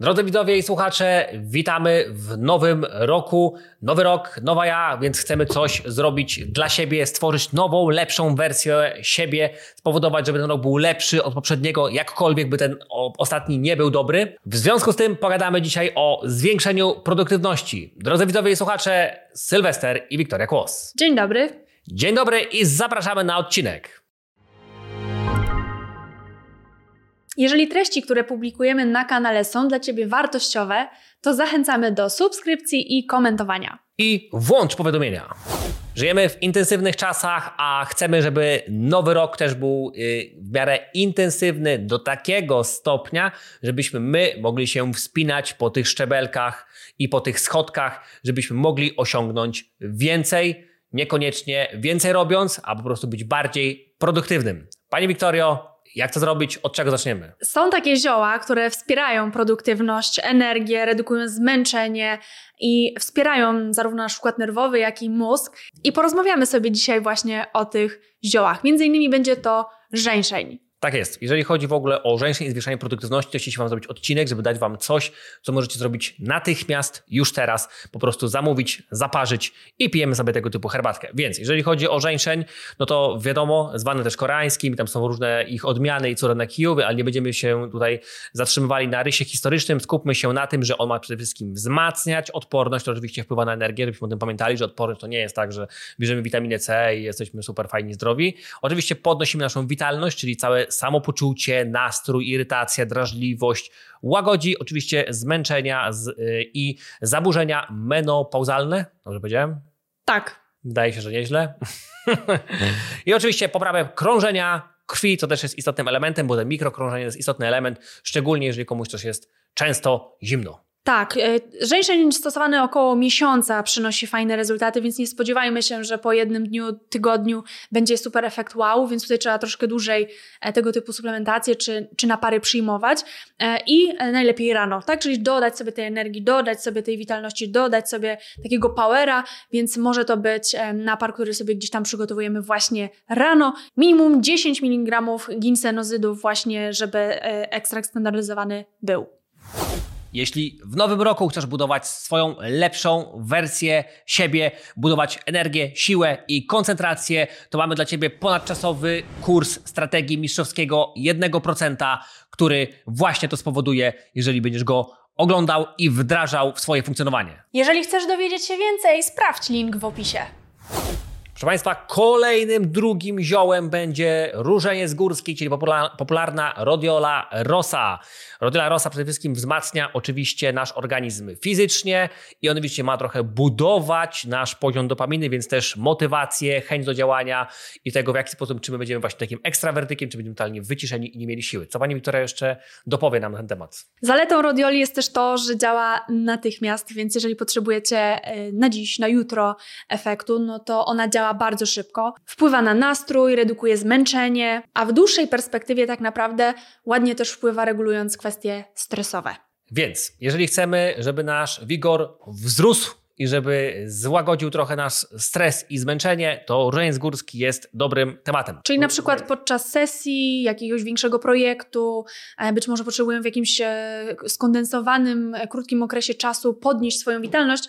Drodzy widzowie i słuchacze, witamy w nowym roku. Nowy rok, nowa ja, więc chcemy coś zrobić dla siebie, stworzyć nową, lepszą wersję siebie, spowodować, żeby ten rok był lepszy od poprzedniego, jakkolwiek by ten ostatni nie był dobry. W związku z tym pogadamy dzisiaj o zwiększeniu produktywności. Drodzy widzowie i słuchacze, Sylwester i Wiktoria Kłos. Dzień dobry. Dzień dobry i zapraszamy na odcinek. Jeżeli treści, które publikujemy na kanale są dla Ciebie wartościowe, to zachęcamy do subskrypcji i komentowania. I włącz powiadomienia. Żyjemy w intensywnych czasach, a chcemy, żeby nowy rok też był y, w miarę intensywny do takiego stopnia, żebyśmy my mogli się wspinać po tych szczebelkach i po tych schodkach, żebyśmy mogli osiągnąć więcej, niekoniecznie więcej robiąc, a po prostu być bardziej produktywnym. Pani Wiktorio, jak to zrobić? Od czego zaczniemy? Są takie zioła, które wspierają produktywność, energię, redukują zmęczenie i wspierają zarówno nasz układ nerwowy, jak i mózg. I porozmawiamy sobie dzisiaj właśnie o tych ziołach. Między innymi będzie to żeńszeń. Tak jest. Jeżeli chodzi w ogóle o żeńszeń i zwiększanie produktywności, to chcieliśmy Wam zrobić odcinek, żeby dać Wam coś, co możecie zrobić natychmiast, już teraz, po prostu zamówić, zaparzyć i pijemy sobie tego typu herbatkę. Więc jeżeli chodzi o żeńszeń, no to wiadomo, zwany też koreańskim, tam są różne ich odmiany i na kijowy, ale nie będziemy się tutaj zatrzymywali na rysie historycznym, skupmy się na tym, że on ma przede wszystkim wzmacniać odporność, to oczywiście wpływa na energię, żebyśmy o tym pamiętali, że odporność to nie jest tak, że bierzemy witaminę C i jesteśmy super fajni, zdrowi. Oczywiście podnosimy naszą witalność, czyli całe samopoczucie, nastrój, irytacja, drażliwość, łagodzi oczywiście zmęczenia z, y, i zaburzenia menopauzalne. Dobrze powiedziałem? Tak. Wydaje się, że nieźle. I oczywiście poprawę krążenia krwi, co też jest istotnym elementem, bo ten mikrokrążenie jest istotny element, szczególnie jeżeli komuś coś jest często zimno. Tak, e, żeńszeń stosowany około miesiąca przynosi fajne rezultaty, więc nie spodziewajmy się, że po jednym dniu, tygodniu będzie super efekt wow, więc tutaj trzeba troszkę dłużej e, tego typu suplementacje czy, czy napary przyjmować e, i najlepiej rano, tak? Czyli dodać sobie tej energii, dodać sobie tej witalności, dodać sobie takiego powera, więc może to być napar, który sobie gdzieś tam przygotowujemy właśnie rano. Minimum 10 mg ginsenozydów właśnie, żeby ekstrakt standaryzowany był. Jeśli w nowym roku chcesz budować swoją lepszą wersję siebie, budować energię, siłę i koncentrację, to mamy dla Ciebie ponadczasowy kurs strategii mistrzowskiego 1%, który właśnie to spowoduje, jeżeli będziesz go oglądał i wdrażał w swoje funkcjonowanie. Jeżeli chcesz dowiedzieć się więcej, sprawdź link w opisie. Proszę Państwa, kolejnym drugim ziołem będzie różeniec górski, czyli popularna Rhodiola rosa. Rhodiola rosa przede wszystkim wzmacnia oczywiście nasz organizm fizycznie i on oczywiście ma trochę budować nasz poziom dopaminy, więc też motywację, chęć do działania i tego w jaki sposób, czy my będziemy właśnie takim ekstrawertykiem, czy będziemy totalnie wyciszeni i nie mieli siły. Co Pani Wiktoria jeszcze dopowie nam na ten temat? Zaletą Rhodioli jest też to, że działa natychmiast, więc jeżeli potrzebujecie e, na dziś, na jutro efektu, no to ona działa działa bardzo szybko, wpływa na nastrój, redukuje zmęczenie, a w dłuższej perspektywie tak naprawdę ładnie też wpływa regulując kwestie stresowe. Więc jeżeli chcemy, żeby nasz wigor wzrósł i żeby złagodził trochę nasz stres i zmęczenie, to różaniec górski jest dobrym tematem. Czyli na przykład podczas sesji jakiegoś większego projektu, e, być może potrzebujemy w jakimś e, skondensowanym, e, krótkim okresie czasu podnieść swoją witalność,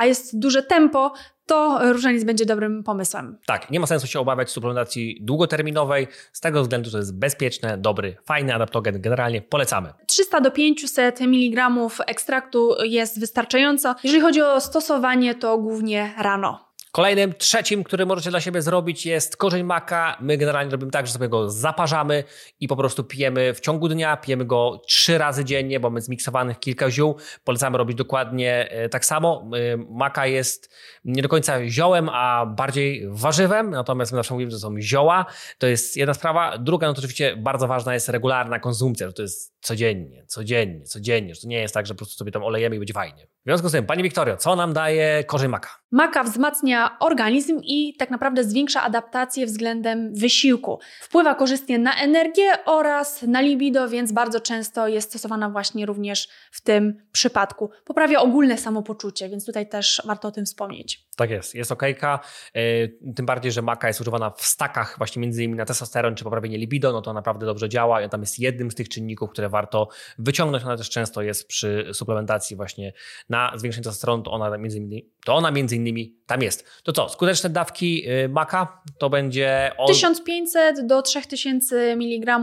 a jest duże tempo, to różaniec będzie dobrym pomysłem. Tak, nie ma sensu się obawiać suplementacji długoterminowej, z tego względu, że jest bezpieczne, dobry, fajny adaptogen, generalnie polecamy. 300 do 500 mg ekstraktu jest wystarczająco. Jeżeli chodzi o stosowanie, to głównie rano. Kolejnym, trzecim, który możecie dla siebie zrobić jest korzeń maka. My generalnie robimy tak, że sobie go zaparzamy i po prostu pijemy w ciągu dnia, pijemy go trzy razy dziennie, bo mamy zmiksowanych kilka ziół. Polecamy robić dokładnie e, tak samo. E, maka jest nie do końca ziołem, a bardziej warzywem, natomiast my zawsze mówimy, że to są zioła. To jest jedna sprawa. Druga, no to oczywiście bardzo ważna jest regularna konsumpcja, że to jest codziennie, codziennie, codziennie, że to nie jest tak, że po prostu sobie tam olejemy i będzie fajnie. W związku z tym, Pani Wiktorio, co nam daje korzeń maka? Maka wzmacnia organizm i tak naprawdę zwiększa adaptację względem wysiłku. Wpływa korzystnie na energię oraz na libido, więc bardzo często jest stosowana właśnie również w tym przypadku. Poprawia ogólne samopoczucie, więc tutaj też warto o tym wspomnieć. Tak jest, jest okejka, yy, tym bardziej, że maka jest używana w stakach właśnie między innymi na testosteron czy poprawienie libido, no to naprawdę dobrze działa tam jest jednym z tych czynników, które warto wyciągnąć, ona też często jest przy suplementacji właśnie na zwiększenie testosteronu, to ona między innymi, to ona między innymi tam jest. To co, skuteczne dawki yy, maka to będzie... Od... 1500 do 3000 mg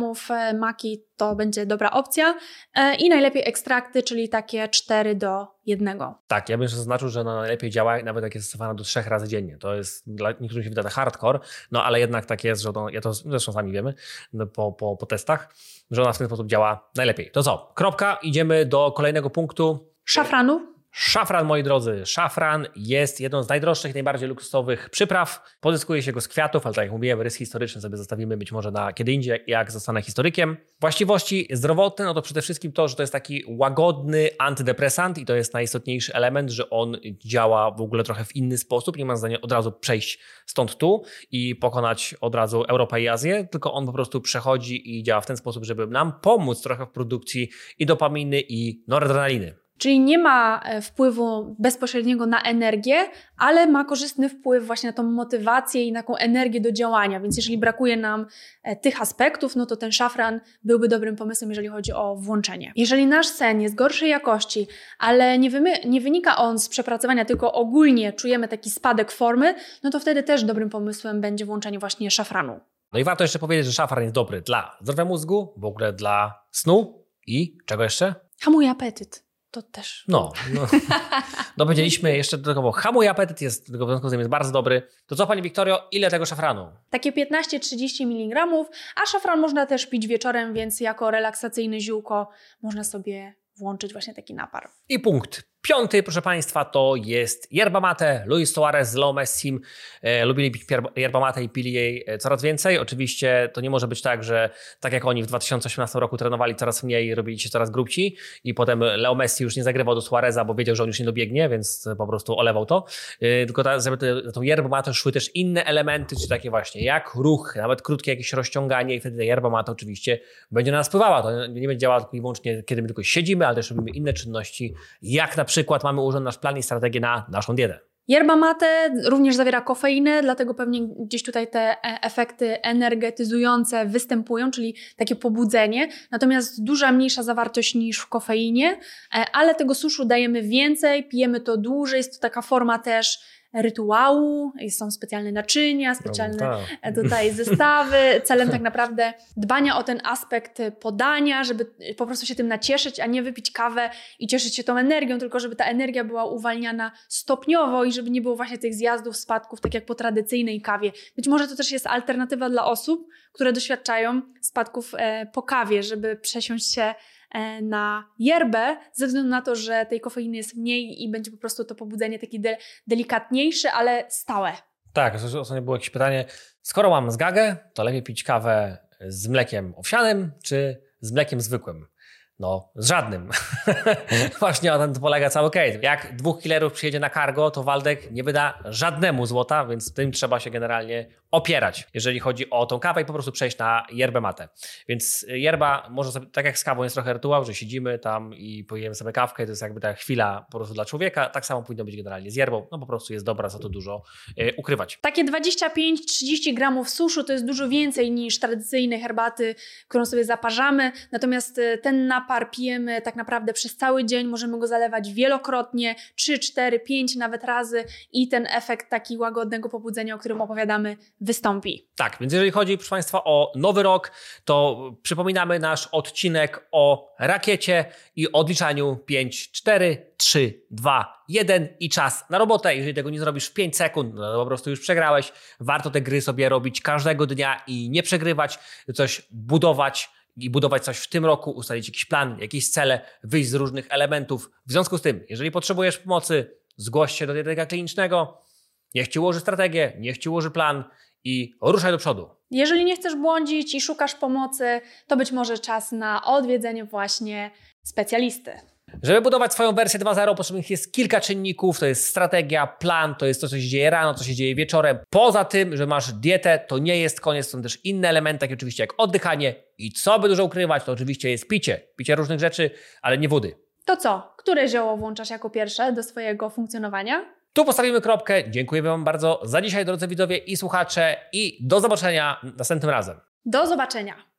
maki to będzie dobra opcja e, i najlepiej ekstrakty, czyli takie 4 do 1. Tak, ja bym zaznaczył, że no najlepiej działa nawet jak jest stosowana do trzech razy dziennie. To jest dla niektórych się wydaje hardcore, no ale jednak tak jest, że to, ja to zresztą sami wiemy no, po, po, po testach, że ona w ten sposób działa najlepiej. To co? Kropka, idziemy do kolejnego punktu. Szafranu. Szafran, moi drodzy, szafran jest jedną z najdroższych, najbardziej luksusowych przypraw. Pozyskuje się go z kwiatów, ale tak jak mówiłem, rys historyczny sobie zostawimy być może na kiedy indziej, jak zostanę historykiem. Właściwości zdrowotne, no to przede wszystkim to, że to jest taki łagodny antydepresant i to jest najistotniejszy element, że on działa w ogóle trochę w inny sposób. Nie ma zdania od razu przejść stąd tu i pokonać od razu Europę i Azję, tylko on po prostu przechodzi i działa w ten sposób, żeby nam pomóc trochę w produkcji i dopaminy i noradrenaliny. Czyli nie ma e, wpływu bezpośredniego na energię, ale ma korzystny wpływ właśnie na tą motywację i na taką energię do działania. Więc jeżeli brakuje nam e, tych aspektów, no to ten szafran byłby dobrym pomysłem, jeżeli chodzi o włączenie. Jeżeli nasz sen jest gorszej jakości, ale nie, nie wynika on z przepracowania, tylko ogólnie czujemy taki spadek formy, no to wtedy też dobrym pomysłem będzie włączenie właśnie szafranu. No i warto jeszcze powiedzieć, że szafran jest dobry dla zdrowia mózgu, w ogóle dla snu i czego jeszcze? Hamuje apetyt to też. No, no, no powiedzieliśmy jeszcze dodatkowo, hamuje apetyt, jest, tego w związku z tym jest bardzo dobry. To co Pani Wiktorio, ile tego szafranu? Takie 15-30 mg, a szafran można też pić wieczorem, więc jako relaksacyjne ziółko można sobie włączyć właśnie taki napar. I punkt Piąty, proszę Państwa, to jest yerba mate. Luis Suarez z Leo Messim e, lubili pić yerba mate i pili jej e, coraz więcej. Oczywiście to nie może być tak, że tak jak oni w 2018 roku trenowali coraz mniej, robili się coraz grubci i potem Leo Messi już nie zagrywał do Suareza, bo wiedział, że on już nie dobiegnie, więc po prostu olewał to. E, tylko ta, żeby tą yerba mate szły też inne elementy, czy takie właśnie jak ruch, nawet krótkie jakieś rozciąganie i wtedy ta yerba mate oczywiście będzie na nas wpływała. To nie będzie działała tylko i wyłącznie, kiedy my tylko siedzimy, ale też robimy inne czynności, jak na przykład przykład mamy ułożony nasz plan i strategię na naszą dietę. Yerba mate również zawiera kofeinę, dlatego pewnie gdzieś tutaj te e, efekty energetyzujące występują, czyli takie pobudzenie. Natomiast duża mniejsza zawartość niż w kofeinie, e, ale tego suszu dajemy więcej, pijemy to dłużej, jest to taka forma też rytuału, są specjalne naczynia, specjalne no, tak. tutaj zestawy, celem tak naprawdę dbania o ten aspekt podania, żeby po prostu się tym nacieszyć, a nie wypić kawę i cieszyć się tą energią, tylko żeby ta energia była uwalniana stopniowo i żeby nie było właśnie tych zjazdów, spadków, tak jak po tradycyjnej kawie. Być może to też jest alternatywa dla osób, które doświadczają spadków e, po kawie, żeby przesiąść się E, na yerbę, ze względu na to, że tej kofeiny jest mniej i będzie po prostu to pobudzenie takie de delikatniejsze, ale stałe. Tak, ostatnio było jakieś pytanie. Skoro mam zgagę, to lepiej pić kawę z mlekiem owsianym czy z mlekiem zwykłym? No, z żadnym. Właśnie na tym polega cały case. Jak dwóch killerów przyjedzie na cargo, to Waldek nie wyda żadnemu złota, więc tym trzeba się generalnie opierać, jeżeli chodzi o tą kawę i po prostu przejść na yerbę matę. Więc yerba może sobie, tak jak z kawą jest trochę rytuał, że siedzimy tam i pojemy sobie kawkę, to jest jakby ta chwila po prostu dla człowieka, tak samo powinno być generalnie z yerbą, no po prostu jest dobra, za to dużo e, ukrywać. Takie 25-30 gramów suszu to jest dużo więcej niż tradycyjne herbaty, którą sobie zaparzamy, natomiast e, ten napar pijemy tak naprawdę przez cały dzień, możemy go zalewać wielokrotnie, 3, 4, 5 nawet razy i ten efekt taki łagodnego pobudzenia, o którym opowiadamy wystąpi. Tak, więc jeżeli chodzi, proszę Państwa, o nowy rok, to przypominamy nasz odcinek o rakiecie i odliczaniu 5, 4, 3, 2, 1 i czas na robotę. Jeżeli tego nie zrobisz w 5 sekund, no to po prostu już przegrałeś. Warto te gry sobie robić każdego dnia i nie przegrywać, coś budować i budować coś w tym roku, ustalić jakiś plan, jakieś cele, wyjść z różnych elementów. W związku z tym, jeżeli potrzebujesz pomocy, zgłoś się do dietetyka klinicznego, niech ci ułoży strategię, niech ci ułoży plan i ruszaj do przodu. Jeżeli nie chcesz błądzić i szukasz pomocy, to być może czas na odwiedzenie właśnie specjalisty. Żeby budować swoją wersję 2.0 potrzebnych jest kilka czynników, to jest strategia, plan, to jest to, co się dzieje rano, co się dzieje wieczorem. Poza tym, że masz dietę, to nie jest koniec, są też inne elementy, takie oczywiście jak oddychanie i co by dużo ukrywać, to oczywiście jest picie. Picie różnych rzeczy, ale nie wody. To co? Które zioło włączasz jako pierwsze do swojego funkcjonowania? Tu postawimy kropkę. Dziękuję Wam bardzo za dzisiaj, drodzy widzowie i słuchacze, i do zobaczenia następnym razem. Do zobaczenia.